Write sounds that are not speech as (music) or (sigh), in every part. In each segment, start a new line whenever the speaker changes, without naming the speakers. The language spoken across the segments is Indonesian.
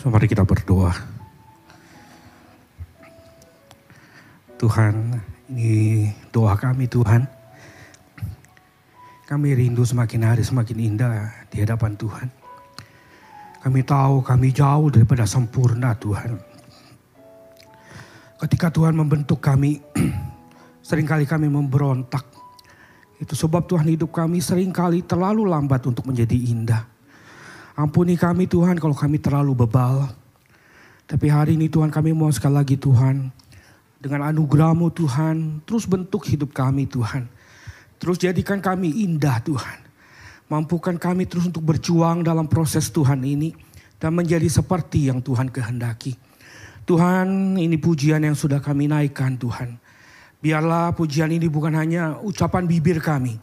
So, mari kita berdoa. Tuhan, ini doa kami Tuhan. Kami rindu semakin hari semakin indah di hadapan Tuhan. Kami tahu kami jauh daripada sempurna Tuhan. Ketika Tuhan membentuk kami, (clears throat) sering kali kami memberontak. Itu sebab Tuhan hidup kami sering kali terlalu lambat untuk menjadi indah. Ampuni kami Tuhan kalau kami terlalu bebal. Tapi hari ini Tuhan kami mau sekali lagi Tuhan. Dengan anugerahmu Tuhan, terus bentuk hidup kami Tuhan. Terus jadikan kami indah Tuhan. Mampukan kami terus untuk berjuang dalam proses Tuhan ini. Dan menjadi seperti yang Tuhan kehendaki. Tuhan ini pujian yang sudah kami naikkan Tuhan. Biarlah pujian ini bukan hanya ucapan bibir kami.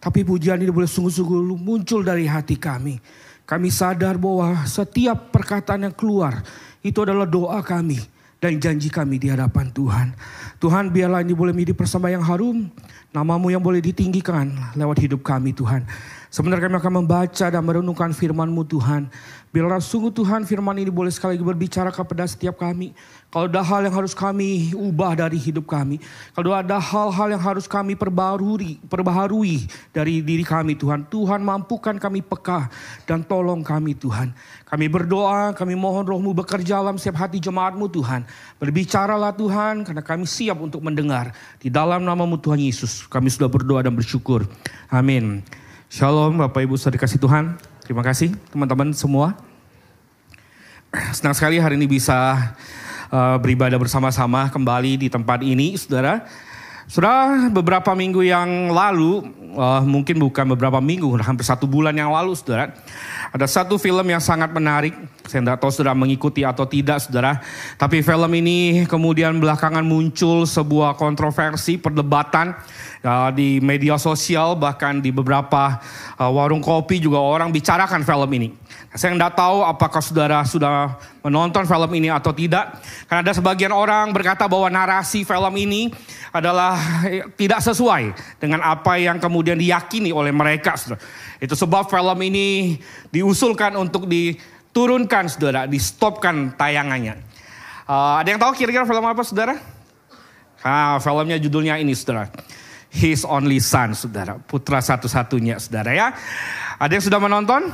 Tapi pujian ini boleh sungguh-sungguh muncul dari hati kami. Kami sadar bahwa setiap perkataan yang keluar itu adalah doa kami dan janji kami di hadapan Tuhan. Tuhan biarlah ini boleh menjadi persembahan yang harum. Namamu yang boleh ditinggikan lewat hidup kami Tuhan. Sebenarnya kami akan membaca dan merenungkan firman-Mu Tuhan. Biarlah sungguh Tuhan firman ini boleh sekali lagi berbicara kepada setiap kami. Kalau ada hal yang harus kami ubah dari hidup kami. Kalau ada hal-hal yang harus kami perbarui, perbaharui dari diri kami Tuhan. Tuhan mampukan kami peka dan tolong kami Tuhan. Kami berdoa, kami mohon rohmu bekerja dalam setiap hati jemaatmu Tuhan. Berbicaralah Tuhan karena kami siap untuk mendengar. Di dalam namamu Tuhan Yesus kami sudah berdoa dan bersyukur. Amin. Shalom Bapak Ibu sudah dikasih Tuhan. Terima kasih teman-teman semua. Senang sekali hari ini bisa uh, beribadah bersama-sama kembali di tempat ini, saudara. Sudah beberapa minggu yang lalu, uh, mungkin bukan beberapa minggu, hampir satu bulan yang lalu, saudara. Ada satu film yang sangat menarik. Saya tidak tahu sudah mengikuti atau tidak, saudara. Tapi film ini kemudian belakangan muncul sebuah kontroversi, perdebatan uh, di media sosial, bahkan di beberapa uh, warung kopi juga orang bicarakan film ini. Saya tidak tahu apakah saudara sudah menonton film ini atau tidak. Karena ada sebagian orang berkata bahwa narasi film ini adalah eh, tidak sesuai dengan apa yang kemudian diyakini oleh mereka. Itu sebab film ini diusulkan untuk diturunkan saudara, di stopkan tayangannya. Uh, ada yang tahu kira-kira film apa saudara? Ah, filmnya judulnya ini saudara. His Only Son, saudara. Putra satu-satunya, saudara ya. Ada yang sudah menonton?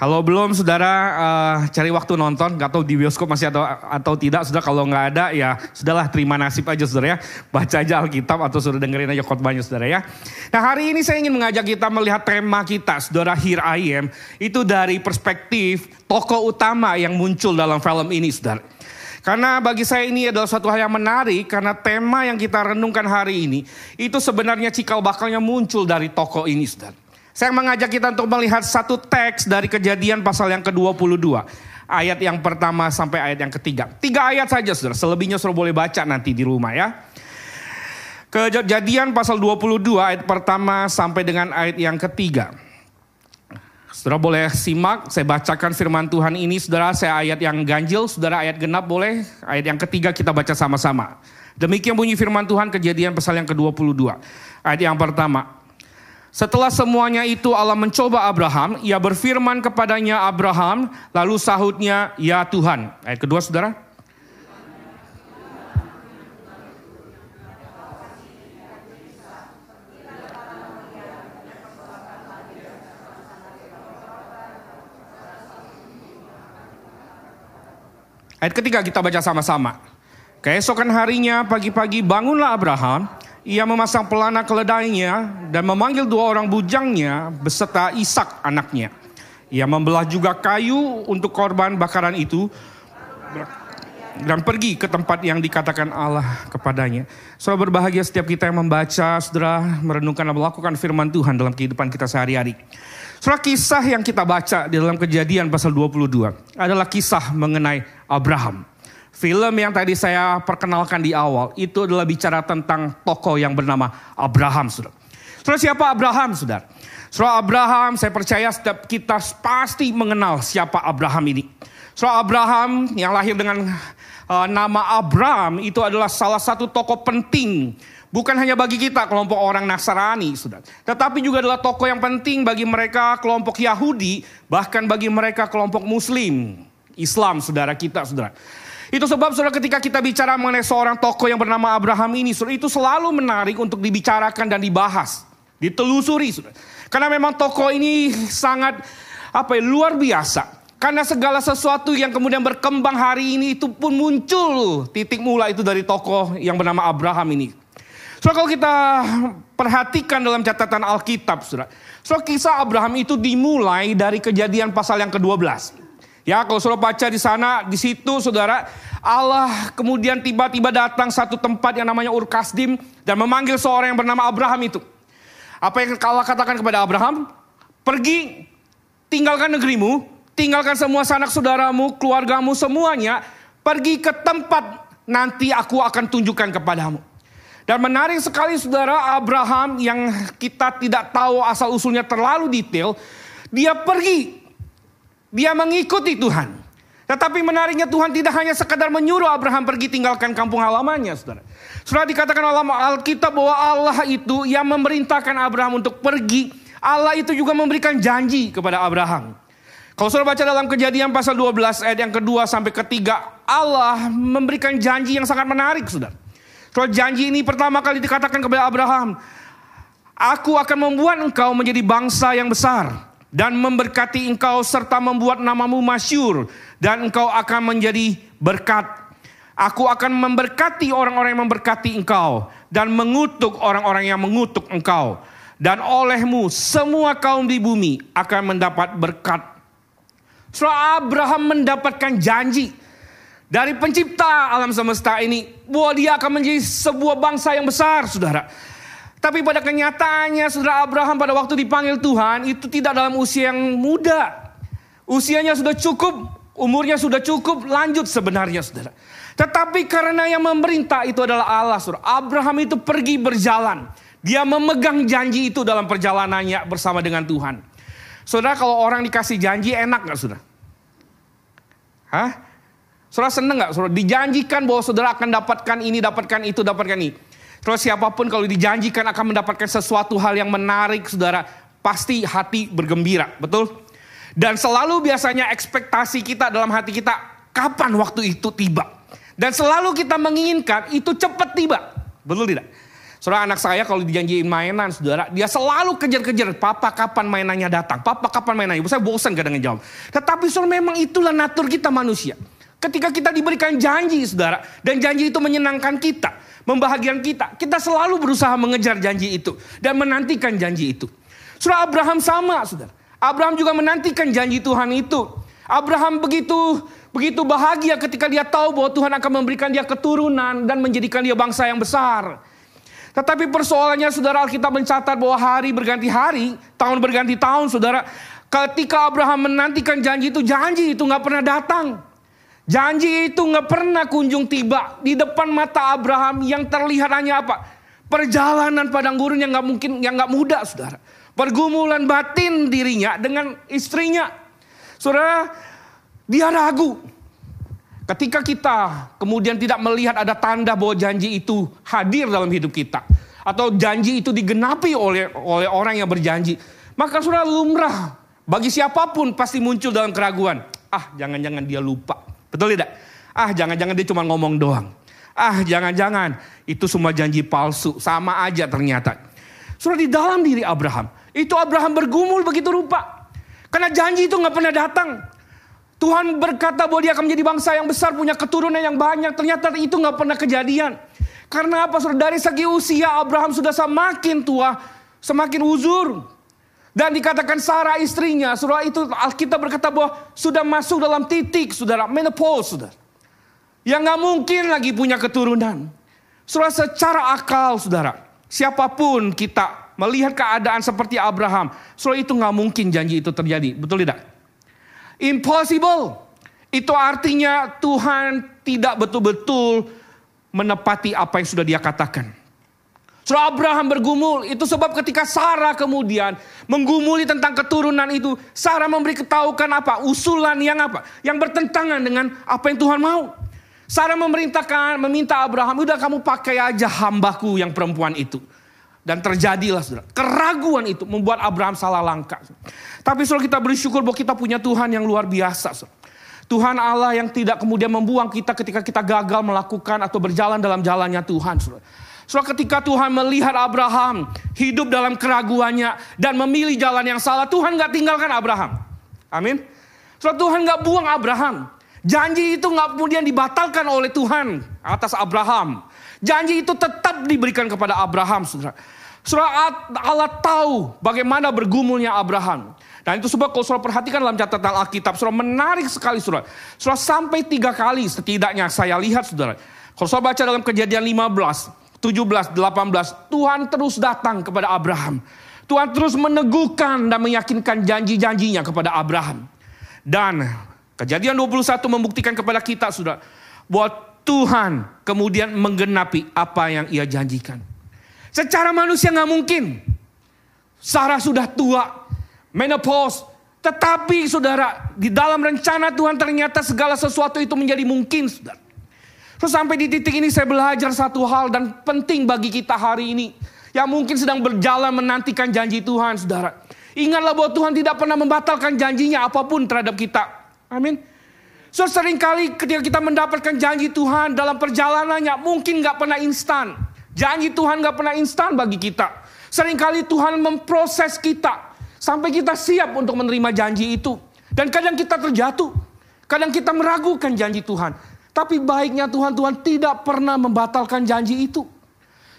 Kalau belum, saudara uh, cari waktu nonton. Gak tahu di bioskop masih atau atau tidak. Sudah kalau nggak ada, ya sudahlah terima nasib aja, saudara ya. Baca aja Alkitab atau sudah dengerin aja khotbahnya, saudara ya. Nah hari ini saya ingin mengajak kita melihat tema kita, saudara Here I Am. Itu dari perspektif tokoh utama yang muncul dalam film ini, saudara. Karena bagi saya ini adalah suatu hal yang menarik karena tema yang kita renungkan hari ini itu sebenarnya cikal bakalnya muncul dari tokoh ini, saudara. Saya mengajak kita untuk melihat satu teks dari kejadian pasal yang ke-22. Ayat yang pertama sampai ayat yang ketiga. Tiga ayat saja saudara, selebihnya sudah boleh baca nanti di rumah ya. Kejadian pasal 22 ayat pertama sampai dengan ayat yang ketiga. Saudara boleh simak, saya bacakan firman Tuhan ini, saudara saya ayat yang ganjil, saudara ayat genap boleh, ayat yang ketiga kita baca sama-sama. Demikian bunyi firman Tuhan kejadian pasal yang ke-22. Ayat yang pertama. Setelah semuanya itu Allah mencoba Abraham, ia berfirman kepadanya Abraham, lalu sahutnya, ya Tuhan. Ayat kedua saudara. Ayat ketiga kita baca sama-sama. Keesokan harinya pagi-pagi bangunlah Abraham, ia memasang pelana keledainya dan memanggil dua orang bujangnya beserta Ishak anaknya. Ia membelah juga kayu untuk korban bakaran itu dan pergi ke tempat yang dikatakan Allah kepadanya. Saudara berbahagia setiap kita yang membaca, saudara merenungkan dan melakukan firman Tuhan dalam kehidupan kita sehari-hari. Saudara kisah yang kita baca di dalam kejadian pasal 22 adalah kisah mengenai Abraham. Film yang tadi saya perkenalkan di awal itu adalah bicara tentang tokoh yang bernama Abraham, saudara. Saudara siapa Abraham, saudara? Saudara Abraham, saya percaya setiap kita pasti mengenal siapa Abraham ini. Saudara Abraham yang lahir dengan uh, nama Abraham itu adalah salah satu tokoh penting Bukan hanya bagi kita kelompok orang Nasrani, saudara. Tetapi juga adalah tokoh yang penting bagi mereka kelompok Yahudi, bahkan bagi mereka kelompok Muslim. Islam, saudara kita, saudara. Itu sebab saudara ketika kita bicara mengenai seorang tokoh yang bernama Abraham ini, saudara itu selalu menarik untuk dibicarakan dan dibahas, ditelusuri, saudara. Karena memang tokoh ini sangat apa ya, luar biasa. Karena segala sesuatu yang kemudian berkembang hari ini itu pun muncul titik mula itu dari tokoh yang bernama Abraham ini. So kalau kita perhatikan dalam catatan Alkitab, saudara. So kisah Abraham itu dimulai dari kejadian pasal yang ke-12. Ya, kalau saudara baca di sana, di situ saudara, Allah kemudian tiba-tiba datang satu tempat yang namanya Ur Kasdim dan memanggil seorang yang bernama Abraham itu. Apa yang Allah katakan kepada Abraham? Pergi, tinggalkan negerimu, tinggalkan semua sanak saudaramu, keluargamu, semuanya. Pergi ke tempat nanti aku akan tunjukkan kepadamu. Dan menarik sekali saudara Abraham yang kita tidak tahu asal usulnya terlalu detail. Dia pergi dia mengikuti Tuhan. Tetapi menariknya Tuhan tidak hanya sekadar menyuruh Abraham pergi tinggalkan kampung halamannya, saudara. Sudah dikatakan dalam Alkitab bahwa Allah itu yang memerintahkan Abraham untuk pergi. Allah itu juga memberikan janji kepada Abraham. Kalau saudara baca dalam kejadian pasal 12 ayat yang kedua sampai ketiga. Allah memberikan janji yang sangat menarik, saudara. Kalau janji ini pertama kali dikatakan kepada Abraham. Aku akan membuat engkau menjadi bangsa yang besar dan memberkati engkau serta membuat namamu masyur dan engkau akan menjadi berkat. Aku akan memberkati orang-orang yang memberkati engkau dan mengutuk orang-orang yang mengutuk engkau. Dan olehmu semua kaum di bumi akan mendapat berkat. Setelah Abraham mendapatkan janji dari pencipta alam semesta ini bahwa dia akan menjadi sebuah bangsa yang besar, saudara. Tapi pada kenyataannya saudara Abraham pada waktu dipanggil Tuhan itu tidak dalam usia yang muda. Usianya sudah cukup, umurnya sudah cukup lanjut sebenarnya saudara. Tetapi karena yang memerintah itu adalah Allah saudara. Abraham itu pergi berjalan. Dia memegang janji itu dalam perjalanannya bersama dengan Tuhan. Saudara kalau orang dikasih janji enak gak saudara? Hah? Saudara seneng gak saudara? Dijanjikan bahwa saudara akan dapatkan ini, dapatkan itu, dapatkan ini. Terus siapa pun kalau dijanjikan akan mendapatkan sesuatu hal yang menarik, saudara, pasti hati bergembira, betul? Dan selalu biasanya ekspektasi kita dalam hati kita, kapan waktu itu tiba? Dan selalu kita menginginkan itu cepat tiba, betul tidak? Saudara anak saya kalau dijanjiin mainan, saudara, dia selalu kejar-kejar, papa kapan mainannya datang, papa kapan mainannya. Saya bosan kadang jawab. Tetapi saudara memang itulah natur kita manusia. Ketika kita diberikan janji, saudara, dan janji itu menyenangkan kita, membahagiakan kita. Kita selalu berusaha mengejar janji itu dan menantikan janji itu. Surah Abraham sama, Saudara. Abraham juga menantikan janji Tuhan itu. Abraham begitu begitu bahagia ketika dia tahu bahwa Tuhan akan memberikan dia keturunan dan menjadikan dia bangsa yang besar. Tetapi persoalannya saudara Alkitab mencatat bahwa hari berganti hari, tahun berganti tahun saudara. Ketika Abraham menantikan janji itu, janji itu nggak pernah datang. Janji itu nggak pernah kunjung tiba di depan mata Abraham yang terlihat hanya apa? Perjalanan padang gurun yang nggak mungkin, yang nggak mudah, saudara. Pergumulan batin dirinya dengan istrinya, saudara. Dia ragu. Ketika kita kemudian tidak melihat ada tanda bahwa janji itu hadir dalam hidup kita, atau janji itu digenapi oleh oleh orang yang berjanji, maka saudara lumrah bagi siapa pun pasti muncul dalam keraguan. Ah, jangan-jangan dia lupa. Betul tidak? Ah jangan-jangan dia cuma ngomong doang. Ah jangan-jangan itu semua janji palsu. Sama aja ternyata. Sudah di dalam diri Abraham. Itu Abraham bergumul begitu rupa. Karena janji itu nggak pernah datang. Tuhan berkata bahwa dia akan menjadi bangsa yang besar, punya keturunan yang banyak. Ternyata itu nggak pernah kejadian. Karena apa? Sudah dari segi usia Abraham sudah semakin tua, semakin uzur. Dan dikatakan Sarah istrinya, surah itu Alkitab berkata bahwa sudah masuk dalam titik, saudara, menopause, saudara. Yang nggak mungkin lagi punya keturunan. Saudara secara akal, saudara, siapa pun kita melihat keadaan seperti Abraham, saudara itu nggak mungkin janji itu terjadi, betul tidak? Impossible. Itu artinya Tuhan tidak betul-betul menepati apa yang sudah dia katakan. Surah Abraham bergumul. Itu sebab ketika Sarah kemudian menggumuli tentang keturunan itu. Sarah memberi ketahukan apa? Usulan yang apa? Yang bertentangan dengan apa yang Tuhan mau. Sarah memerintahkan, meminta Abraham, udah kamu pakai aja hambaku yang perempuan itu. Dan terjadilah saudara. Keraguan itu membuat Abraham salah langkah. Tapi saudara kita bersyukur bahwa kita punya Tuhan yang luar biasa. Saudara. Tuhan Allah yang tidak kemudian membuang kita ketika kita gagal melakukan atau berjalan dalam jalannya Tuhan. Saudara, ketika Tuhan melihat Abraham hidup dalam keraguannya dan memilih jalan yang salah, Tuhan gak tinggalkan Abraham. Amin. Saudara, Tuhan gak buang Abraham. Janji itu gak kemudian dibatalkan oleh Tuhan atas Abraham. Janji itu tetap diberikan kepada Abraham, saudara. Saudara Allah tahu bagaimana bergumulnya Abraham. Dan itu sebab kalau saudara perhatikan dalam catatan Alkitab, saudara menarik sekali saudara. Saudara sampai tiga kali setidaknya saya lihat saudara. Kalau saudara baca dalam kejadian 15, 17, 18, Tuhan terus datang kepada Abraham. Tuhan terus meneguhkan dan meyakinkan janji-janjinya kepada Abraham. Dan kejadian 21 membuktikan kepada kita saudara. Bahwa Tuhan kemudian menggenapi apa yang ia janjikan. Secara manusia nggak mungkin. Sarah sudah tua, menopause. Tetapi saudara, di dalam rencana Tuhan ternyata segala sesuatu itu menjadi mungkin saudara. Terus sampai di titik ini saya belajar satu hal dan penting bagi kita hari ini. Yang mungkin sedang berjalan menantikan janji Tuhan saudara. Ingatlah bahwa Tuhan tidak pernah membatalkan janjinya apa pun terhadap kita. Amin. So sering kali ketika kita mendapatkan janji Tuhan dalam perjalanannya mungkin gak pernah instan. Janji Tuhan gak pernah instan bagi kita. Seringkali Tuhan memproses kita Sampai kita siap untuk menerima janji itu. Dan kadang kita terjatuh. Kadang kita meragukan janji Tuhan. Tapi baiknya Tuhan, Tuhan tidak pernah membatalkan janji itu.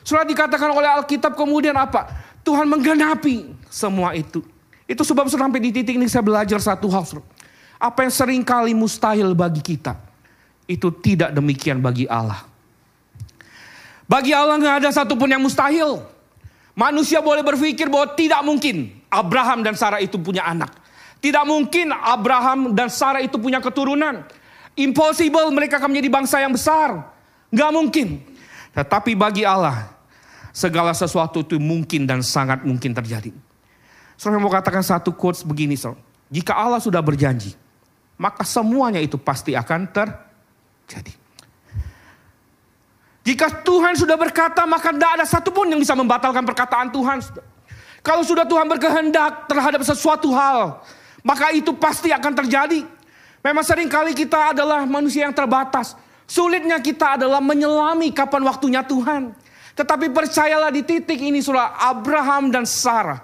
Sudah dikatakan oleh Alkitab kemudian apa? Tuhan menggenapi semua itu. Itu sebab sampai di titik ini saya belajar satu hal. Apa yang sering kali mustahil bagi kita. Itu tidak demikian bagi Allah. Bagi Allah nggak ada satupun yang mustahil. Manusia boleh berpikir bahwa tidak mungkin Abraham dan Sarah itu punya anak. Tidak mungkin Abraham dan Sarah itu punya keturunan. Impossible mereka akan menjadi bangsa yang besar. Gak mungkin. Tetapi bagi Allah, segala sesuatu itu mungkin dan sangat mungkin terjadi. Saya mau katakan satu quotes begini, so. Jika Allah sudah berjanji, maka semuanya itu pasti akan terjadi. Jika Tuhan sudah berkata, maka tidak ada satupun yang bisa membatalkan perkataan Tuhan. Kalau sudah Tuhan berkehendak terhadap sesuatu hal, maka itu pasti akan terjadi. Memang sering kali kita adalah manusia yang terbatas. Sulitnya kita adalah menyelami kapan waktunya Tuhan. Tetapi percayalah di titik ini surah Abraham dan Sarah.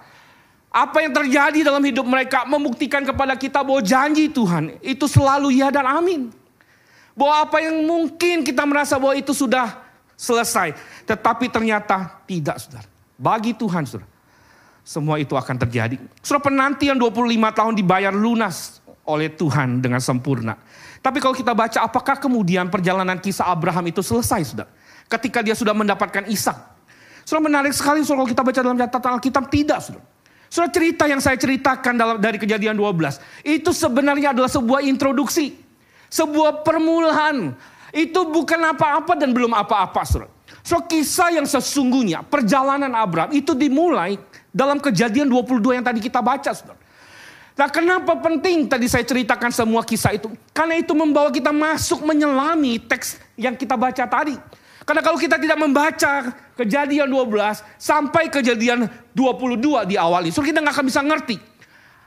Apa yang terjadi dalam hidup mereka membuktikan kepada kita bahwa janji Tuhan itu selalu ya dan amin. Bahwa apa yang mungkin kita merasa bahwa itu sudah selesai. Tetapi ternyata tidak saudara. Bagi Tuhan saudara semua itu akan terjadi. Sudah penantian 25 tahun dibayar lunas oleh Tuhan dengan sempurna. Tapi kalau kita baca apakah kemudian perjalanan kisah Abraham itu selesai sudah? Ketika dia sudah mendapatkan Ishak. Sudah menarik sekali sudah kalau kita baca dalam catatan Alkitab tidak sudah. Sudah cerita yang saya ceritakan dalam dari kejadian 12. Itu sebenarnya adalah sebuah introduksi. Sebuah permulaan. Itu bukan apa-apa dan belum apa-apa sudah. So kisah yang sesungguhnya perjalanan Abraham itu dimulai dalam kejadian 22 yang tadi kita baca. Saudara. Nah kenapa penting tadi saya ceritakan semua kisah itu? Karena itu membawa kita masuk menyelami teks yang kita baca tadi. Karena kalau kita tidak membaca kejadian 12 sampai kejadian 22 di awal itu, kita nggak akan bisa ngerti.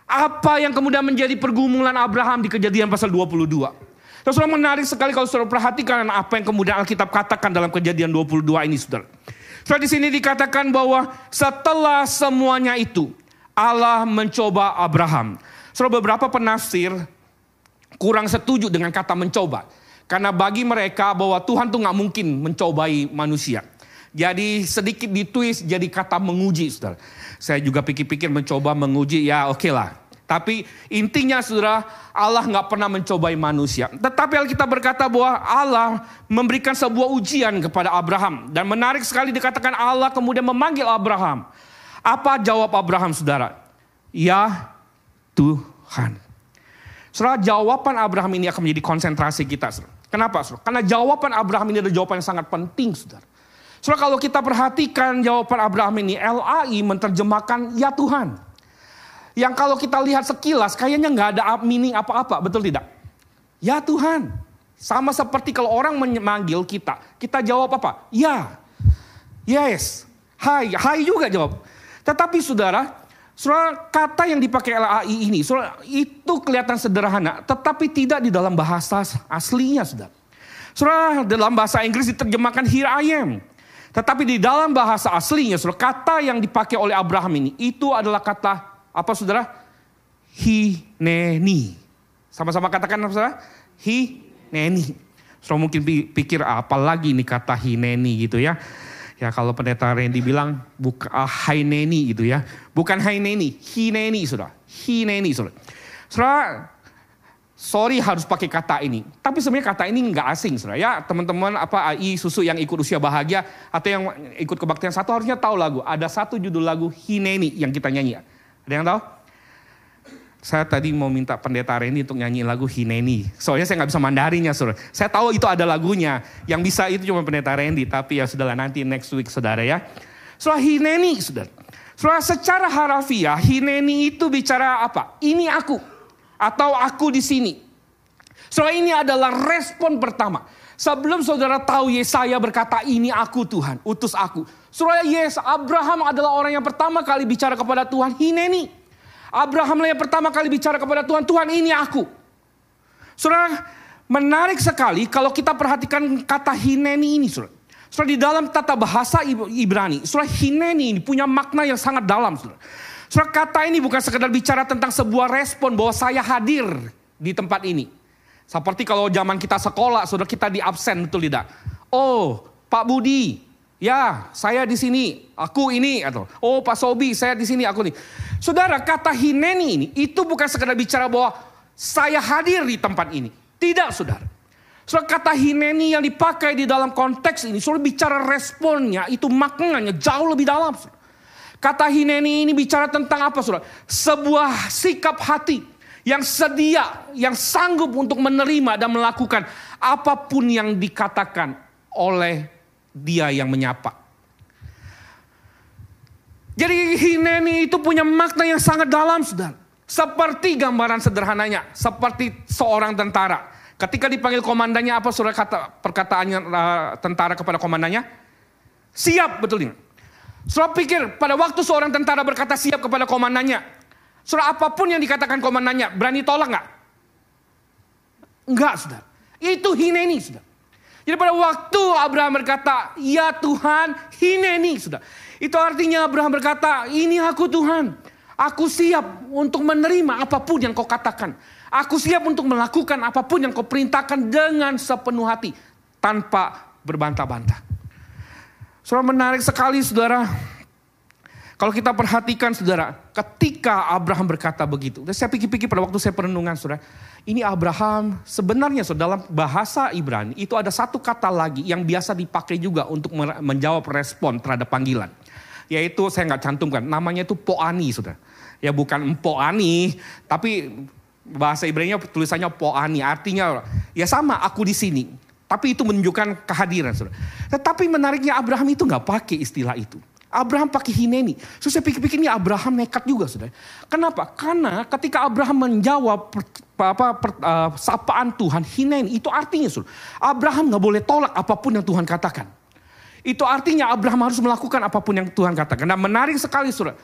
Apa yang kemudian menjadi pergumulan Abraham di kejadian pasal 22. Terus menarik sekali kalau saudara perhatikan apa yang kemudian Alkitab katakan dalam kejadian 22 ini saudara. So di sini dikatakan bahwa setelah semuanya itu Allah mencoba Abraham. So beberapa penafsir kurang setuju dengan kata mencoba. Karena bagi mereka bahwa Tuhan tuh nggak mungkin mencobai manusia. Jadi sedikit ditwist jadi kata menguji, saudara. Saya juga pikir-pikir mencoba menguji, ya oke okay lah. Tapi intinya saudara, Allah nggak pernah mencobai manusia. Tetapi Alkitab berkata bahwa Allah memberikan sebuah ujian kepada Abraham. Dan menarik sekali dikatakan Allah kemudian memanggil Abraham. Apa jawab Abraham saudara? Ya Tuhan. Saudara jawaban Abraham ini akan menjadi konsentrasi kita. Saudara. Kenapa saudara? Karena jawaban Abraham ini adalah jawaban yang sangat penting saudara. Saudara kalau kita perhatikan jawaban Abraham ini, LAI menerjemahkan ya Tuhan. Yang kalau kita lihat sekilas kayaknya nggak ada meaning apa-apa, betul tidak? Ya Tuhan. Sama seperti kalau orang memanggil kita, kita jawab apa? Ya. Yes. Hai, hai juga jawab. Tetapi saudara, Saudara, kata yang dipakai LAI ini, saudara, itu kelihatan sederhana, tetapi tidak di dalam bahasa aslinya, saudara. Saudara, dalam bahasa Inggris diterjemahkan here I am. Tetapi di dalam bahasa aslinya, saudara, kata yang dipakai oleh Abraham ini, itu adalah kata, apa saudara? Hineni. Sama-sama katakan, saudara? Hineni. Saudara mungkin pikir, apa lagi nih kata hineni gitu ya. Ya kalau pendeta Randy bilang bukan uh, Haineni itu ya. Bukan Haineni, Hineni sudah. Hineni sudah. Saudara, sorry harus pakai kata ini. Tapi sebenarnya kata ini nggak asing saudara. Ya teman-teman apa AI susu yang ikut usia bahagia atau yang ikut kebaktian satu harusnya tahu lagu. Ada satu judul lagu Hineni yang kita nyanyi. Ada yang tahu? Saya tadi mau minta pendeta Reni untuk nyanyi lagu Hineni. Soalnya saya nggak bisa mandarinya, saudara. Saya tahu itu ada lagunya. Yang bisa itu cuma pendeta Randy. Tapi ya sudahlah nanti next week, saudara ya. Soal Hineni, saudara. Saudara secara harafiah, Hineni itu bicara apa? Ini aku. Atau aku di sini. Saudara ini adalah respon pertama. Sebelum saudara tahu Yesaya berkata ini aku Tuhan, utus aku. Saudara Yes, Abraham adalah orang yang pertama kali bicara kepada Tuhan, Hineni. Abraham yang pertama kali bicara kepada Tuhan, Tuhan ini aku. Saudara, menarik sekali kalau kita perhatikan kata hineni ini, saudara. Saudara, di dalam tata bahasa Ibrani, saudara hineni ini punya makna yang sangat dalam, saudara. Saudara, kata ini bukan sekedar bicara tentang sebuah respon bahwa saya hadir di tempat ini. Seperti kalau zaman kita sekolah, saudara kita di absen, betul tidak? Oh, Pak Budi, Ya, saya di sini, aku ini atau oh Pak Sobi, saya di sini, aku ini. Saudara, kata hineni ini itu bukan sekadar bicara bahwa saya hadir di tempat ini. Tidak, Saudara. Saudara, kata hineni yang dipakai di dalam konteks ini, Saudara bicara responnya, itu maknanya jauh lebih dalam. Saudara. Kata hineni ini bicara tentang apa, Saudara? Sebuah sikap hati yang sedia, yang sanggup untuk menerima dan melakukan apa pun yang dikatakan oleh dia yang menyapa. Jadi Hineni itu punya makna yang sangat dalam, saudara. Seperti gambaran sederhananya, seperti seorang tentara. Ketika dipanggil komandannya apa saudara kata perkataannya uh, tentara kepada komandannya? Siap, betul ini. Saudara pikir pada waktu seorang tentara berkata siap kepada komandannya, saudara apa pun yang dikatakan komandannya, berani tolak nggak? Enggak, saudara. Itu Hineni, saudara. Jadi pada waktu Abraham berkata, ya Tuhan, hineni sudah. Itu artinya Abraham berkata, ini aku Tuhan. Aku siap untuk menerima apa pun yang kau katakan. Aku siap untuk melakukan apa pun yang kau perintahkan dengan sepenuh hati. Tanpa berbantah-bantah. Saudara menarik sekali saudara. Kalau kita perhatikan saudara, ketika Abraham berkata begitu. Saya pikir-pikir pada waktu saya perenungan saudara ini Abraham sebenarnya so, dalam bahasa Ibrani itu ada satu kata lagi yang biasa dipakai juga untuk menjawab respon terhadap panggilan. Yaitu saya nggak cantumkan, namanya itu poani sudah. Ya bukan poani, tapi bahasa Ibrani tulisannya poani, artinya ya sama aku di sini. Tapi itu menunjukkan kehadiran saudara. Tetapi menariknya Abraham itu nggak pakai istilah itu. Abraham pakai hineni. So saya pikir-pikir Abraham nekat juga sudah. Kenapa? Karena ketika Abraham menjawab apa, per, uh, sapaan Tuhan hineni itu artinya sudah. Abraham nggak boleh tolak apa pun yang Tuhan katakan. Itu artinya Abraham harus melakukan apa pun yang Tuhan katakan. Dan menarik sekali sudah.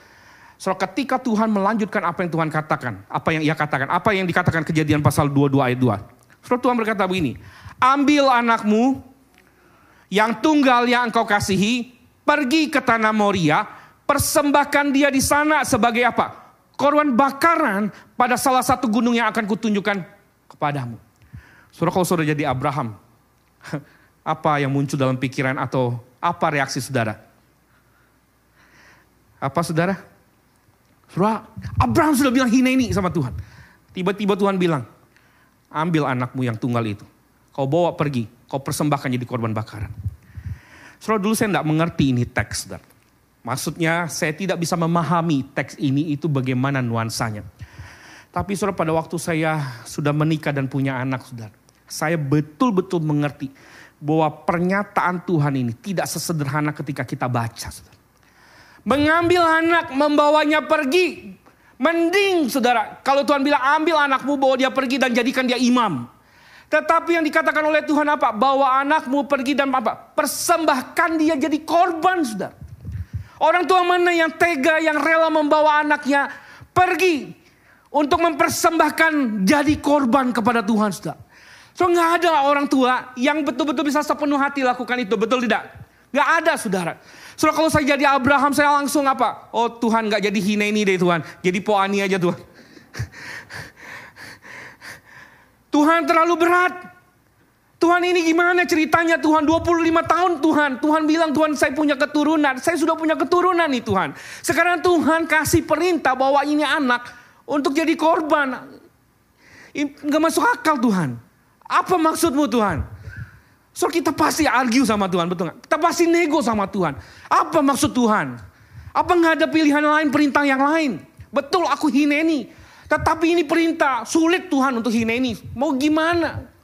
So ketika Tuhan melanjutkan apa yang Tuhan katakan, apa yang ia katakan, apa yang dikatakan kejadian pasal 22 ayat 2. So Tuhan berkata begini, ambil anakmu yang tunggal yang engkau kasihi, pergi ke tanah Moria, persembahkan dia di sana sebagai apa? Korban bakaran pada salah satu gunung yang akan kutunjukkan kepadamu. Saudara kalau saudara jadi Abraham, (laughs) apa yang muncul dalam pikiran atau apa reaksi saudara? Apa saudara? Saudara, Abraham sudah bilang hina ini sama Tuhan. Tiba-tiba Tuhan bilang, ambil anakmu yang tunggal itu. Kau bawa pergi, kau persembahkan jadi korban bakaran. Saudara dulu saya tidak mengerti ini teks. Saudara. Maksudnya saya tidak bisa memahami teks ini itu bagaimana nuansanya. Tapi saudara pada waktu saya sudah menikah dan punya anak saudara. Saya betul-betul mengerti bahwa pernyataan Tuhan ini tidak sesederhana ketika kita baca. Saudara. Mengambil anak, membawanya pergi. Mending saudara, kalau Tuhan bilang ambil anakmu bawa dia pergi dan jadikan dia imam. Tetapi yang dikatakan oleh Tuhan apa? Bawa anakmu pergi dan apa? Persembahkan dia jadi korban, sudah. Orang tua mana yang tega, yang rela membawa anaknya pergi untuk mempersembahkan jadi korban kepada Tuhan, saudara. So nggak ada orang tua yang betul-betul bisa sepenuh hati lakukan itu, betul tidak? Nggak ada, saudara. So kalau saya jadi Abraham, saya langsung apa? Oh Tuhan nggak jadi Hineni deh Tuhan, jadi Poani aja Tuhan. (laughs) Tuhan terlalu berat. Tuhan ini gimana ceritanya Tuhan 25 tahun Tuhan. Tuhan bilang Tuhan saya punya keturunan. Saya sudah punya keturunan nih Tuhan. Sekarang Tuhan kasih perintah bahwa ini anak untuk jadi korban. Gak masuk akal Tuhan. Apa maksudmu Tuhan? So kita pasti argue sama Tuhan, betul gak? Kita pasti nego sama Tuhan. Apa maksud Tuhan? Apa nggak ada pilihan lain, perintah yang lain? Betul aku hineni. Tetapi ini perintah, sulit Tuhan untuk hineni. Mau gimana?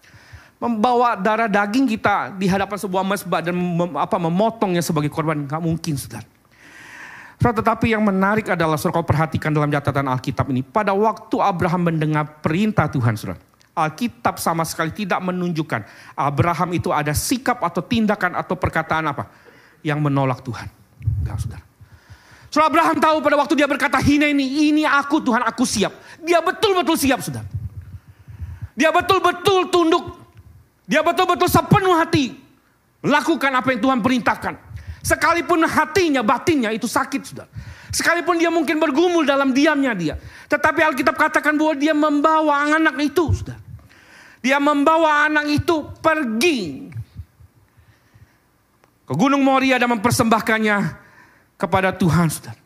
Membawa darah daging kita di hadapan sebuah mesbah dan mem, apa, memotongnya sebagai korban. Gak mungkin saudara. Tetapi yang menarik adalah saudara kalau perhatikan dalam catatan Alkitab ini. Pada waktu Abraham mendengar perintah Tuhan saudara. Alkitab sama sekali tidak menunjukkan Abraham itu ada sikap atau tindakan atau perkataan apa yang menolak Tuhan. Enggak, saudara. Saudara Abraham tahu pada waktu dia berkata, Hina ini, ini aku Tuhan, aku siap. Dia betul-betul siap, saudara. Dia betul-betul tunduk. Dia betul-betul sepenuh hati. Lakukan apa yang Tuhan perintahkan. Sekalipun hatinya, batinnya itu sakit, saudara. Sekalipun dia mungkin bergumul dalam diamnya dia. Tetapi Alkitab katakan bahwa dia membawa anak itu, saudara. Dia membawa anak itu pergi ke Gunung Moria dan mempersembahkannya kepada Tuhan, saudara.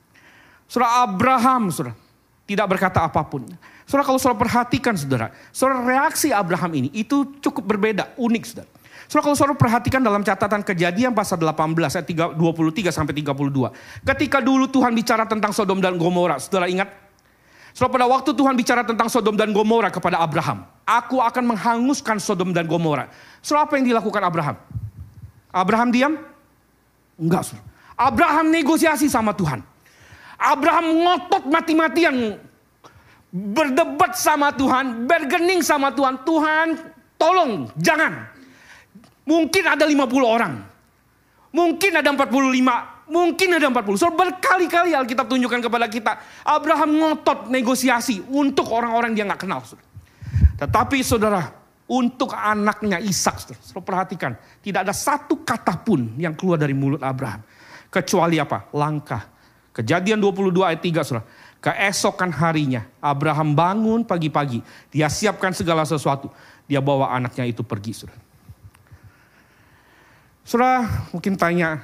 Saudara Abraham, saudara, tidak berkata apa pun. Saudara kalau saudara perhatikan, saudara, saudara reaksi Abraham ini itu cukup berbeda, unik, saudara. Saudara kalau saudara perhatikan dalam catatan kejadian pasal 18 ayat 23 sampai 32. Ketika dulu Tuhan bicara tentang Sodom dan Gomora, saudara ingat? Saudara pada waktu Tuhan bicara tentang Sodom dan Gomora kepada Abraham. Aku akan menghanguskan Sodom dan Gomora. Saudara apa yang dilakukan Abraham? Abraham diam? Enggak saudara. Abraham negosiasi sama Tuhan. Abraham ngotot mati-matian. Berdebat sama Tuhan, bergening sama Tuhan. Tuhan tolong jangan. Mungkin ada 50 orang. Mungkin ada 45. Mungkin ada 40. So berkali-kali Alkitab tunjukkan kepada kita. Abraham ngotot negosiasi untuk orang-orang dia nggak kenal. Tetapi saudara, untuk anaknya Ishak, saudara, perhatikan. Tidak ada satu kata pun yang keluar dari mulut Abraham. Kecuali apa? Langkah. Kejadian 22 ayat 3 saudara. Keesokan harinya Abraham bangun pagi-pagi. Dia siapkan segala sesuatu. Dia bawa anaknya itu pergi saudara. Saudara mungkin tanya,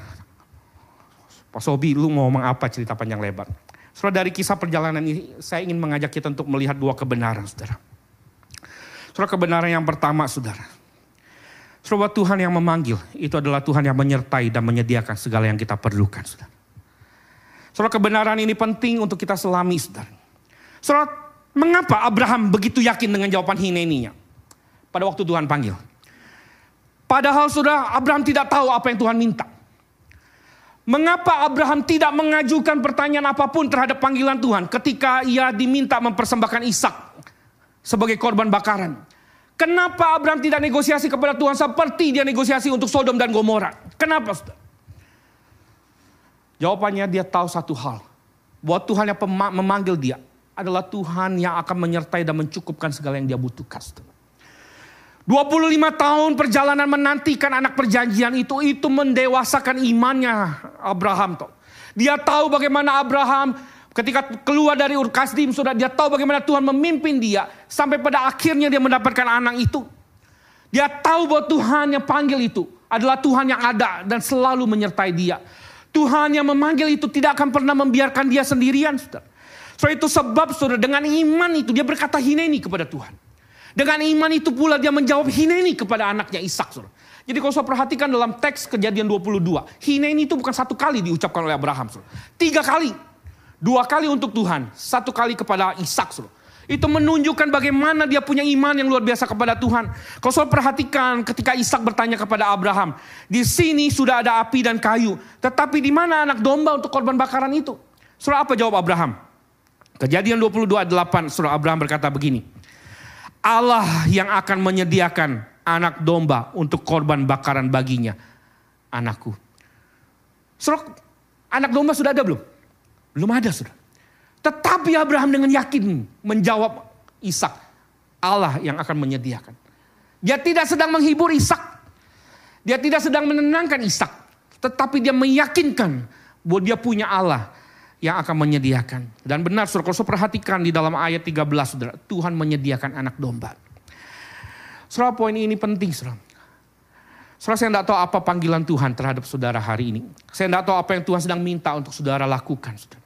Pak Sobi lu mau ngomong apa cerita panjang lebar. Saudara dari kisah perjalanan ini saya ingin mengajak kita untuk melihat dua kebenaran saudara. Saudara kebenaran yang pertama saudara. Saudara Tuhan yang memanggil itu adalah Tuhan yang menyertai dan menyediakan segala yang kita perlukan. Saudara, saudara kebenaran ini penting untuk kita selami. Saudara, saudara mengapa Abraham begitu yakin dengan jawaban hineninya? Pada waktu Tuhan panggil. Padahal saudara Abraham tidak tahu apa yang Tuhan minta. Mengapa Abraham tidak mengajukan pertanyaan apa pun terhadap panggilan Tuhan ketika ia diminta mempersembahkan Ishak sebagai korban bakaran? Kenapa Abraham tidak negosiasi kepada Tuhan seperti dia negosiasi untuk Sodom dan Gomora? Kenapa? Saudara? Jawabannya dia tahu satu hal. Bahwa Tuhan yang memanggil dia adalah Tuhan yang akan menyertai dan mencukupkan segala yang dia butuhkan. Saudara. 25 tahun perjalanan menantikan anak perjanjian itu, itu mendewasakan imannya Abraham. Toh. Dia tahu bagaimana Abraham Ketika keluar dari Ur Kasdim, sudah dia tahu bagaimana Tuhan memimpin dia. Sampai pada akhirnya dia mendapatkan anak itu. Dia tahu bahwa Tuhan yang panggil itu adalah Tuhan yang ada dan selalu menyertai dia. Tuhan yang memanggil itu tidak akan pernah membiarkan dia sendirian. Saudara. So itu sebab saudara dengan iman itu dia berkata hineni kepada Tuhan. Dengan iman itu pula dia menjawab hineni kepada anaknya Ishak. Saudara. Jadi kalau saya perhatikan dalam teks kejadian 22. Hineni itu bukan satu kali diucapkan oleh Abraham. Saudara. Tiga kali Dua kali untuk Tuhan, satu kali kepada Ishak. Itu menunjukkan bagaimana dia punya iman yang luar biasa kepada Tuhan. Kalau saudara perhatikan ketika Ishak bertanya kepada Abraham, di sini sudah ada api dan kayu, tetapi di mana anak domba untuk korban bakaran itu? Saudara apa jawab Abraham? Kejadian 22 ayat 8, saudara Abraham berkata begini. Allah yang akan menyediakan anak domba untuk korban bakaran baginya, anakku. Saudara, Anak domba sudah ada belum? Belum ada sudah. Tetapi Abraham dengan yakin menjawab Ishak. Allah yang akan menyediakan. Dia tidak sedang menghibur Ishak. Dia tidak sedang menenangkan Ishak. Tetapi dia meyakinkan bahwa dia punya Allah yang akan menyediakan. Dan benar saudara, perhatikan di dalam ayat 13 saudara, Tuhan menyediakan anak domba. Saudara poin ini penting saudara. Saudara saya tidak tahu apa panggilan Tuhan terhadap saudara hari ini. Saya tidak tahu apa yang Tuhan sedang minta untuk saudara lakukan. Saudara.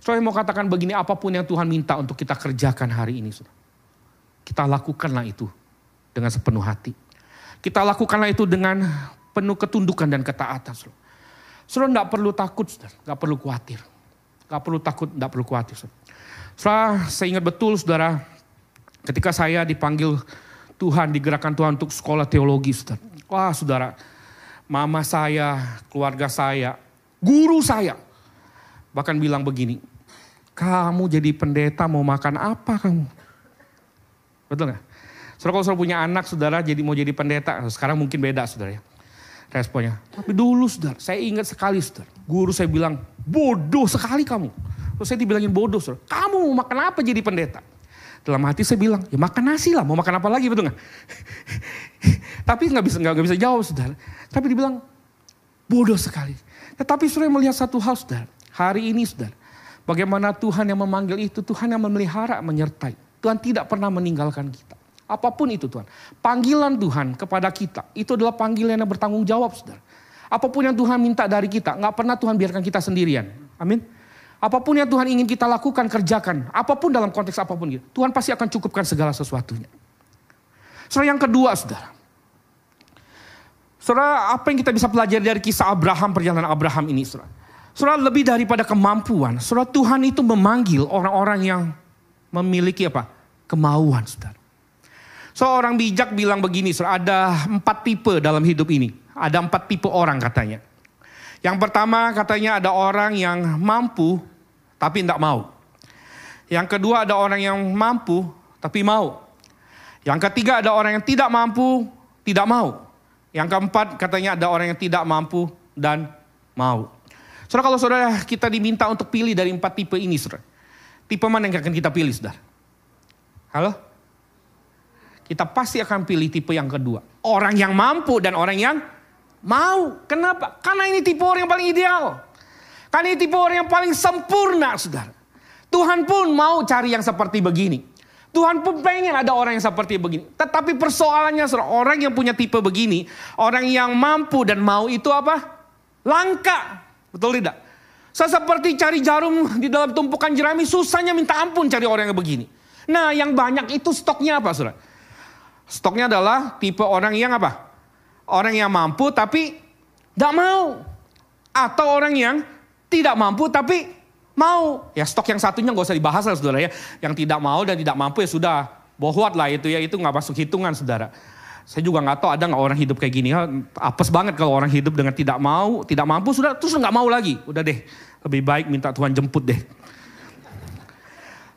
Saya mau katakan begini, apa pun yang Tuhan minta untuk kita kerjakan hari ini. Kita lakukanlah itu dengan sepenuh hati. Kita lakukanlah itu dengan penuh ketundukan dan ketaatan. Saudara, saudara perlu takut, saudara. Perlu khawatir. Tidak perlu takut, tidak perlu khawatir. Saudara. saudara, saya ingat betul saudara, ketika saya dipanggil Tuhan, digerakkan Tuhan untuk sekolah teologi. Saudara. Wah saudara, mama saya, keluarga saya, guru saya. Bahkan bilang begini, kamu jadi pendeta mau makan apa kamu? Betul nggak? Saudara kalau punya anak, saudara jadi mau jadi pendeta, sekarang mungkin beda saudara ya. Responnya. Tapi dulu saudara, saya ingat sekali saudara. Guru saya bilang, bodoh sekali kamu. Terus saya dibilangin bodoh saudara. Kamu mau makan apa jadi pendeta? Dalam hati saya bilang, ya makan nasi lah, mau makan apa lagi betul nggak? (laughs) Tapi nggak bisa nggak bisa jawab saudara. Tapi dibilang bodoh sekali. Tetapi saudara melihat satu hal saudara. Hari ini saudara, bagaimana Tuhan yang memanggil itu, Tuhan yang memelihara, menyertai. Tuhan tidak pernah meninggalkan kita. Apa pun itu Tuhan. Panggilan Tuhan kepada kita, itu adalah panggilan yang bertanggung jawab saudara. Apa pun yang Tuhan minta dari kita, nggak pernah Tuhan biarkan kita sendirian. Amin. Apa pun yang Tuhan ingin kita lakukan, kerjakan. Apa pun dalam konteks apa pun gitu. Tuhan pasti akan cukupkan segala sesuatunya. Saudara yang kedua, saudara. Saudara, apa yang kita bisa pelajari dari kisah Abraham, perjalanan Abraham ini, saudara. Saudara, lebih daripada kemampuan. Saudara, Tuhan itu memanggil orang-orang yang memiliki apa? Kemauan, saudara. Seorang bijak bilang begini, saudara, ada empat tipe dalam hidup ini. Ada empat tipe orang katanya. Yang pertama katanya ada orang yang mampu tapi tidak mau. Yang kedua ada orang yang mampu tapi mau. Yang ketiga ada orang yang tidak mampu, tidak mau. Yang keempat katanya ada orang yang tidak mampu dan mau. Saudara kalau saudara kita diminta untuk pilih dari empat tipe ini saudara. Tipe mana yang akan kita pilih saudara? Halo? Kita pasti akan pilih tipe yang kedua. Orang yang mampu dan orang yang mau. Kenapa? Karena ini tipe orang yang paling ideal. Karena ini tipe orang yang paling sempurna, saudara. Tuhan pun mau cari yang seperti begini. Tuhan pun pengen ada orang yang seperti begini. Tetapi persoalannya saudara, orang yang punya tipe begini, orang yang mampu dan mau itu apa? Langka. Betul tidak? Saya seperti cari jarum di dalam tumpukan jerami, susahnya minta ampun cari orang yang begini. Nah yang banyak itu stoknya apa saudara? Stoknya adalah tipe orang yang apa? Orang yang mampu tapi tidak mau. Atau orang yang tidak mampu tapi mau. Ya stok yang satunya nggak usah dibahas lah saudara ya. Yang tidak mau dan tidak mampu ya sudah bohwat lah itu ya. Itu nggak masuk hitungan saudara. Saya juga nggak tahu ada nggak orang hidup kayak gini. Ya, apes banget kalau orang hidup dengan tidak mau, tidak mampu sudah terus nggak mau lagi. Udah deh, lebih baik minta Tuhan jemput deh.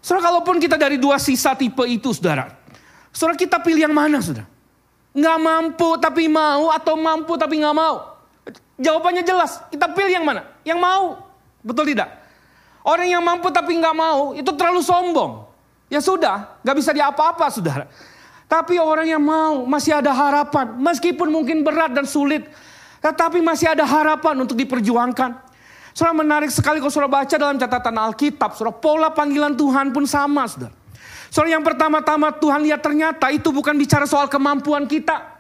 Saudara, kalaupun kita dari dua sisa tipe itu, saudara. Saudara, kita pilih yang mana, saudara? Nggak mampu tapi mau atau mampu tapi nggak mau? Jawabannya jelas, kita pilih yang mana? Yang mau. Betul tidak? Orang yang mampu tapi nggak mau, itu terlalu sombong. Ya sudah, nggak bisa diapa-apa, saudara. Tapi orang yang mau, masih ada harapan. Meskipun mungkin berat dan sulit. Tetapi masih ada harapan untuk diperjuangkan. Saudara menarik sekali kalau saudara baca dalam catatan Alkitab. Saudara pola panggilan Tuhan pun sama, saudara. Saudara yang pertama-tama Tuhan lihat ternyata itu bukan bicara soal kemampuan kita.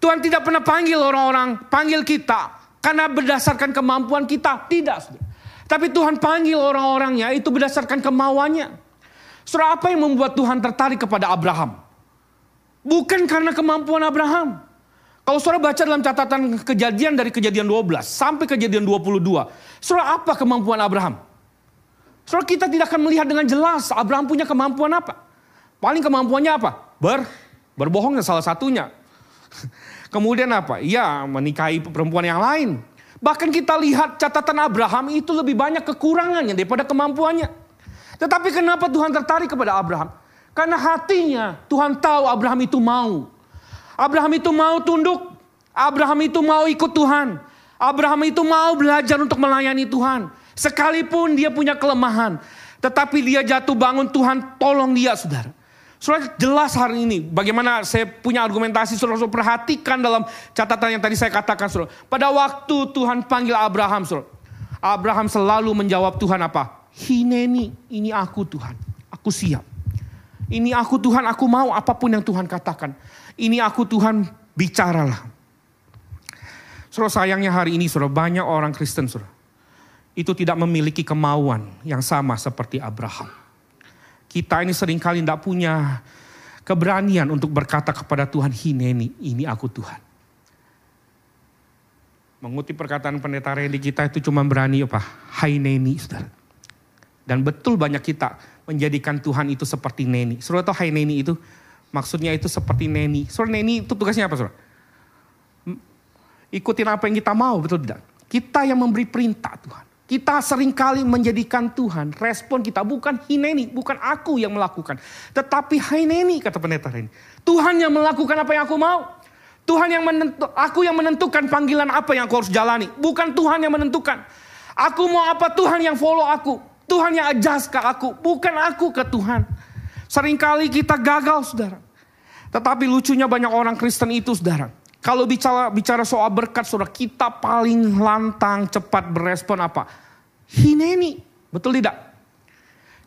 Tuhan tidak pernah panggil orang-orang, panggil kita karena berdasarkan kemampuan kita. Tidak, saudara. Tapi Tuhan panggil orang-orangnya itu berdasarkan kemauannya. Saudara, apa yang membuat Tuhan tertarik kepada Abraham? Bukan karena kemampuan Abraham. Kalau saudara baca dalam catatan kejadian dari kejadian 12 sampai kejadian 22. Saudara, apa kemampuan Abraham? Saudara, kita tidak akan melihat dengan jelas Abraham punya kemampuan apa. Paling kemampuannya apa? Ber, berbohong salah satunya. (laughs) Kemudian apa? Ya menikahi perempuan yang lain. Bahkan kita lihat catatan Abraham itu lebih banyak kekurangannya daripada kemampuannya. Tetapi kenapa Tuhan tertarik kepada Abraham? Karena hatinya Tuhan tahu Abraham itu mau. Abraham itu mau tunduk. Abraham itu mau ikut Tuhan. Abraham itu mau belajar untuk melayani Tuhan. Sekalipun dia punya kelemahan. Tetapi dia jatuh bangun Tuhan tolong dia saudara. Saudara jelas hari ini bagaimana saya punya argumentasi saudara, saudara perhatikan dalam catatan yang tadi saya katakan saudara. Pada waktu Tuhan panggil Abraham saudara. Abraham selalu menjawab Tuhan apa? Hineni, ini aku Tuhan. Aku siap. Ini aku Tuhan, aku mau apa pun yang Tuhan katakan. Ini aku Tuhan, bicaralah. Saudara sayangnya hari ini saudara banyak orang Kristen saudara. Itu tidak memiliki kemauan yang sama seperti Abraham. Kita ini sering kali tidak punya keberanian untuk berkata kepada Tuhan, Hineni, ini aku Tuhan. Mengutip perkataan pendeta Randy kita itu cuma berani apa? Haineni, saudara. Dan betul banyak kita menjadikan Tuhan itu seperti neni. Saudara tahu Haineni itu? Maksudnya itu seperti neni. Saudara neni itu tugasnya apa saudara? Ikutin apa yang kita mau, betul tidak? Kita yang memberi perintah Tuhan. Kita sering kali menjadikan Tuhan, respon kita bukan hineni, bukan aku yang melakukan. Tetapi hineni kata pendeta ini. Tuhan yang melakukan apa yang aku mau. Tuhan yang menentu, aku yang menentukan panggilan apa yang aku harus jalani. Bukan Tuhan yang menentukan. Aku mau apa Tuhan yang follow aku. Tuhan yang adjust ke aku. Bukan aku ke Tuhan. Seringkali kita gagal saudara. Tetapi lucunya banyak orang Kristen itu saudara. Kalau bicara bicara soal berkat, saudara, kita paling lantang cepat berespon apa? Hineni, betul tidak?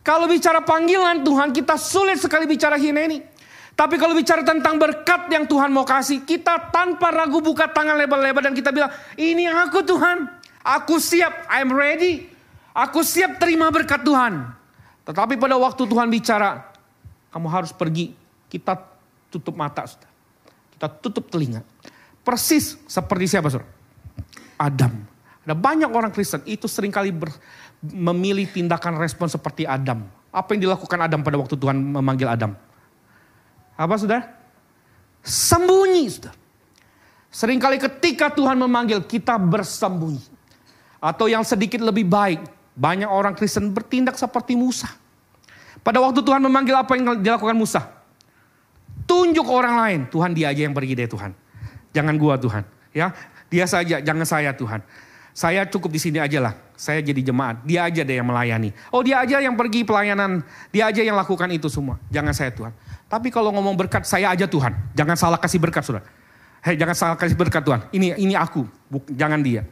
Kalau bicara panggilan Tuhan, kita sulit sekali bicara hineni. Tapi kalau bicara tentang berkat yang Tuhan mau kasih, kita tanpa ragu buka tangan lebar-lebar dan kita bilang, ini aku Tuhan, aku siap, I'm ready. Aku siap terima berkat Tuhan. Tetapi pada waktu Tuhan bicara, kamu harus pergi, kita tutup mata. Saudara. Kita tutup telinga. Persis seperti siapa saudara? Adam. Ada banyak orang Kristen itu sering kali ber, memilih tindakan respon seperti Adam. Apa yang dilakukan Adam pada waktu Tuhan memanggil Adam? Apa saudara? Sembunyi saudara. Seringkali ketika Tuhan memanggil kita bersembunyi. Atau yang sedikit lebih baik. Banyak orang Kristen bertindak seperti Musa. Pada waktu Tuhan memanggil apa yang dilakukan Musa? Tunjuk orang lain. Tuhan dia aja yang pergi deh Tuhan. Jangan gua Tuhan. Ya, dia saja, jangan saya Tuhan. Saya cukup di sini aja lah. Saya jadi jemaat. Dia aja deh yang melayani. Oh dia aja yang pergi pelayanan. Dia aja yang lakukan itu semua. Jangan saya Tuhan. Tapi kalau ngomong berkat, saya aja Tuhan. Jangan salah kasih berkat, saudara. Hei, jangan salah kasih berkat Tuhan. Ini ini aku, jangan dia.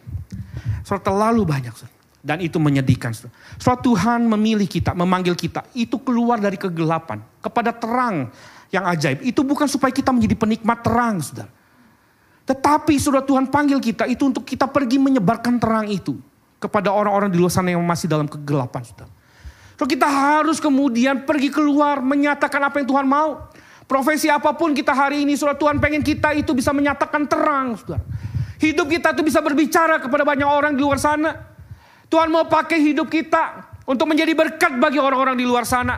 Saudara terlalu banyak, saudara. Dan itu menyedihkan. Saudara Tuhan memilih kita, memanggil kita. Itu keluar dari kegelapan kepada terang yang ajaib. Itu bukan supaya kita menjadi penikmat terang, saudara. Tetapi sudah Tuhan panggil kita itu untuk kita pergi menyebarkan terang itu kepada orang-orang di luar sana yang masih dalam kegelapan, saudara. So kita harus kemudian pergi keluar menyatakan apa yang Tuhan mau. Profesi apa pun kita hari ini, saudara Tuhan pengen kita itu bisa menyatakan terang, saudara. Hidup kita itu bisa berbicara kepada banyak orang di luar sana. Tuhan mau pakai hidup kita untuk menjadi berkat bagi orang-orang di luar sana.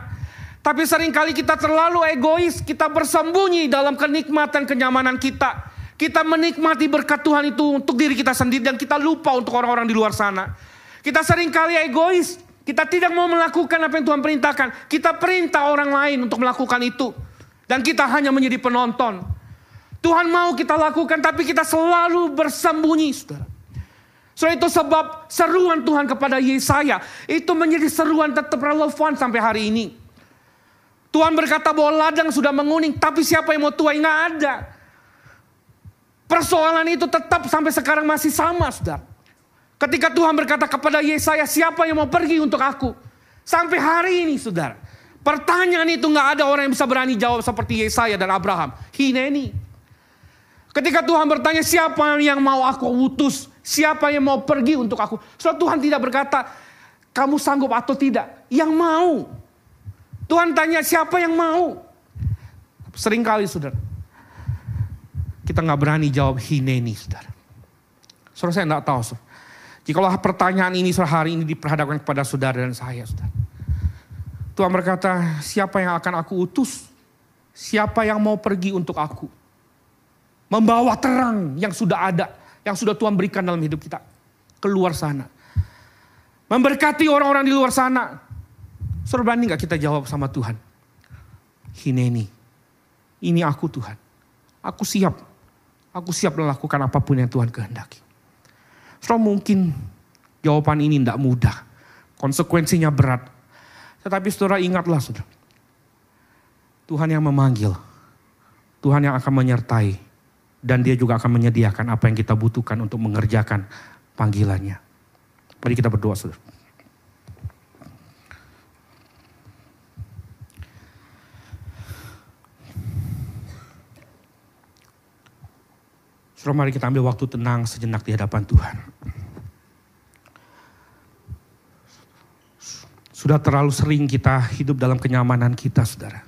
Tapi sering kali kita terlalu egois, kita bersembunyi dalam kenikmatan kenyamanan kita. Kita menikmati berkat Tuhan itu untuk diri kita sendiri dan kita lupa untuk orang-orang di luar sana. Kita sering kali egois, kita tidak mau melakukan apa yang Tuhan perintahkan. Kita perintah orang lain untuk melakukan itu. Dan kita hanya menjadi penonton. Tuhan mau kita lakukan tapi kita selalu bersembunyi. Saudara. So itu sebab seruan Tuhan kepada Yesaya itu menjadi seruan tetap relevan sampai hari ini. Tuhan berkata bahwa ladang sudah menguning, tapi siapa yang mau tuai? Nggak ada. Persoalan itu tetap sampai sekarang masih sama, saudara. Ketika Tuhan berkata kepada Yesaya, siapa yang mau pergi untuk aku? Sampai hari ini, saudara. Pertanyaan itu nggak ada orang yang bisa berani jawab seperti Yesaya dan Abraham. Hineni. Ketika Tuhan bertanya siapa yang mau aku utus, siapa yang mau pergi untuk aku. So Tuhan tidak berkata, kamu sanggup atau tidak. Yang mau. Tuhan tanya siapa yang mau. Seringkali saudara. Kita nggak berani jawab hineni saudara. Saudara saya nggak tahu saudara. Jikalau pertanyaan ini saudara hari ini diperhadapkan kepada saudara dan saya saudara. Tuhan berkata siapa yang akan aku utus. Siapa yang mau pergi untuk aku. Membawa terang yang sudah ada. Yang sudah Tuhan berikan dalam hidup kita. Keluar sana. Memberkati orang-orang di luar sana Saudara berani gak kita jawab sama Tuhan? Hineni, ini aku Tuhan. Aku siap. Aku siap melakukan apa pun yang Tuhan kehendaki. Saudara mungkin jawaban ini tidak mudah. Konsekuensinya berat. Tetapi saudara ingatlah saudara. Tuhan yang memanggil. Tuhan yang akan menyertai. Dan dia juga akan menyediakan apa yang kita butuhkan untuk mengerjakan panggilannya. Mari kita berdoa saudara. Saudara mari kita ambil waktu tenang sejenak di hadapan Tuhan. Sudah terlalu sering kita hidup dalam kenyamanan kita saudara.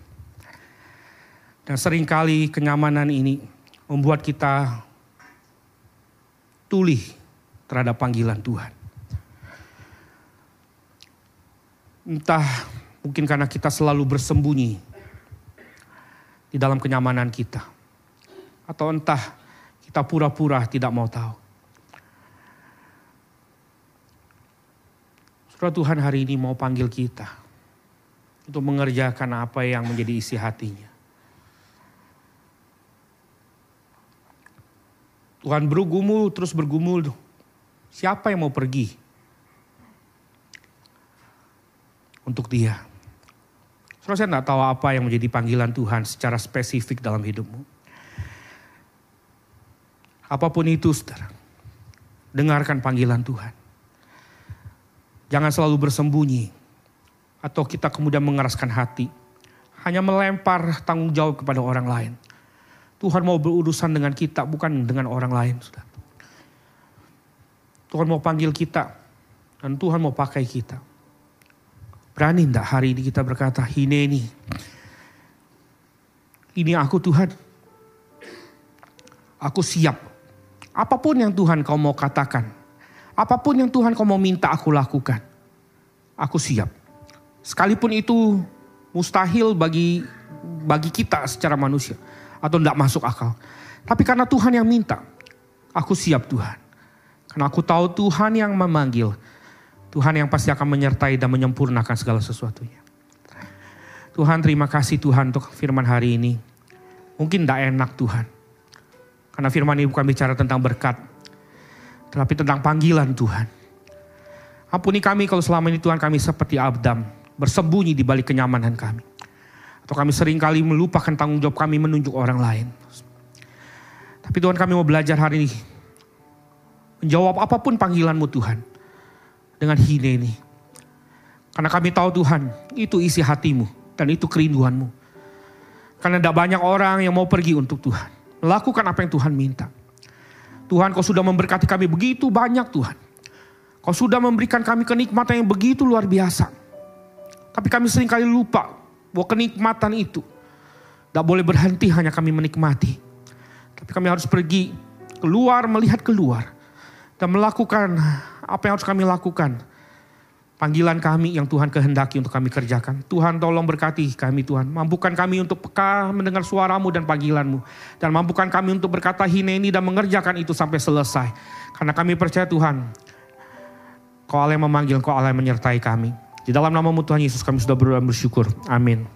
Dan sering kali kenyamanan ini membuat kita tulih terhadap panggilan Tuhan. Entah mungkin karena kita selalu bersembunyi di dalam kenyamanan kita. Atau entah kita pura-pura tidak mau tahu. Surah Tuhan hari ini mau panggil kita untuk mengerjakan apa yang menjadi isi hatinya. Tuhan bergumul terus bergumul. Siapa yang mau pergi untuk dia. Saudara saya tidak tahu apa yang menjadi panggilan Tuhan secara spesifik dalam hidupmu. Apa pun itu saudara, dengarkan panggilan Tuhan. Jangan selalu bersembunyi atau kita kemudian mengeraskan hati. Hanya melempar tanggung jawab kepada orang lain. Tuhan mau berurusan dengan kita bukan dengan orang lain. Saudara. Tuhan mau panggil kita dan Tuhan mau pakai kita. Berani enggak hari ini kita berkata, ini Ini aku Tuhan. Aku siap. Apa pun yang Tuhan kau mau katakan. Apa pun yang Tuhan kau mau minta aku lakukan. Aku siap. Sekalipun itu mustahil bagi bagi kita secara manusia. Atau tidak masuk akal. Tapi karena Tuhan yang minta. Aku siap Tuhan. Karena aku tahu Tuhan yang memanggil. Tuhan yang pasti akan menyertai dan menyempurnakan segala sesuatunya. Tuhan terima kasih Tuhan untuk firman hari ini. Mungkin tidak enak Tuhan. Karena firman ini bukan bicara tentang berkat. Tetapi tentang panggilan Tuhan. Ampuni kami kalau selama ini Tuhan kami seperti Abdam. Bersembunyi di balik kenyamanan kami. Atau kami sering kali melupakan tanggung jawab kami menunjuk orang lain. Tapi Tuhan kami mau belajar hari ini. Menjawab apa pun panggilanmu Tuhan dengan hine ini. Karena kami tahu Tuhan, itu isi hatimu dan itu kerinduanmu. Karena tidak banyak orang yang mau pergi untuk Tuhan. Melakukan apa yang Tuhan minta. Tuhan kau sudah memberkati kami begitu banyak Tuhan. Kau sudah memberikan kami kenikmatan yang begitu luar biasa. Tapi kami sering kali lupa bahwa kenikmatan itu tidak boleh berhenti hanya kami menikmati. Tapi kami harus pergi keluar, melihat keluar. Dan melakukan apa yang harus kami lakukan? Panggilan kami yang Tuhan kehendaki untuk kami kerjakan. Tuhan tolong berkati kami Tuhan. Mampukan kami untuk peka mendengar suaramu dan panggilanmu. Dan mampukan kami untuk berkata hineni dan mengerjakan itu sampai selesai. Karena kami percaya Tuhan. Kau Allah yang memanggil, kau Allah yang menyertai kami. Di dalam namamu Tuhan Yesus kami sudah berdoa bersyukur. Amin.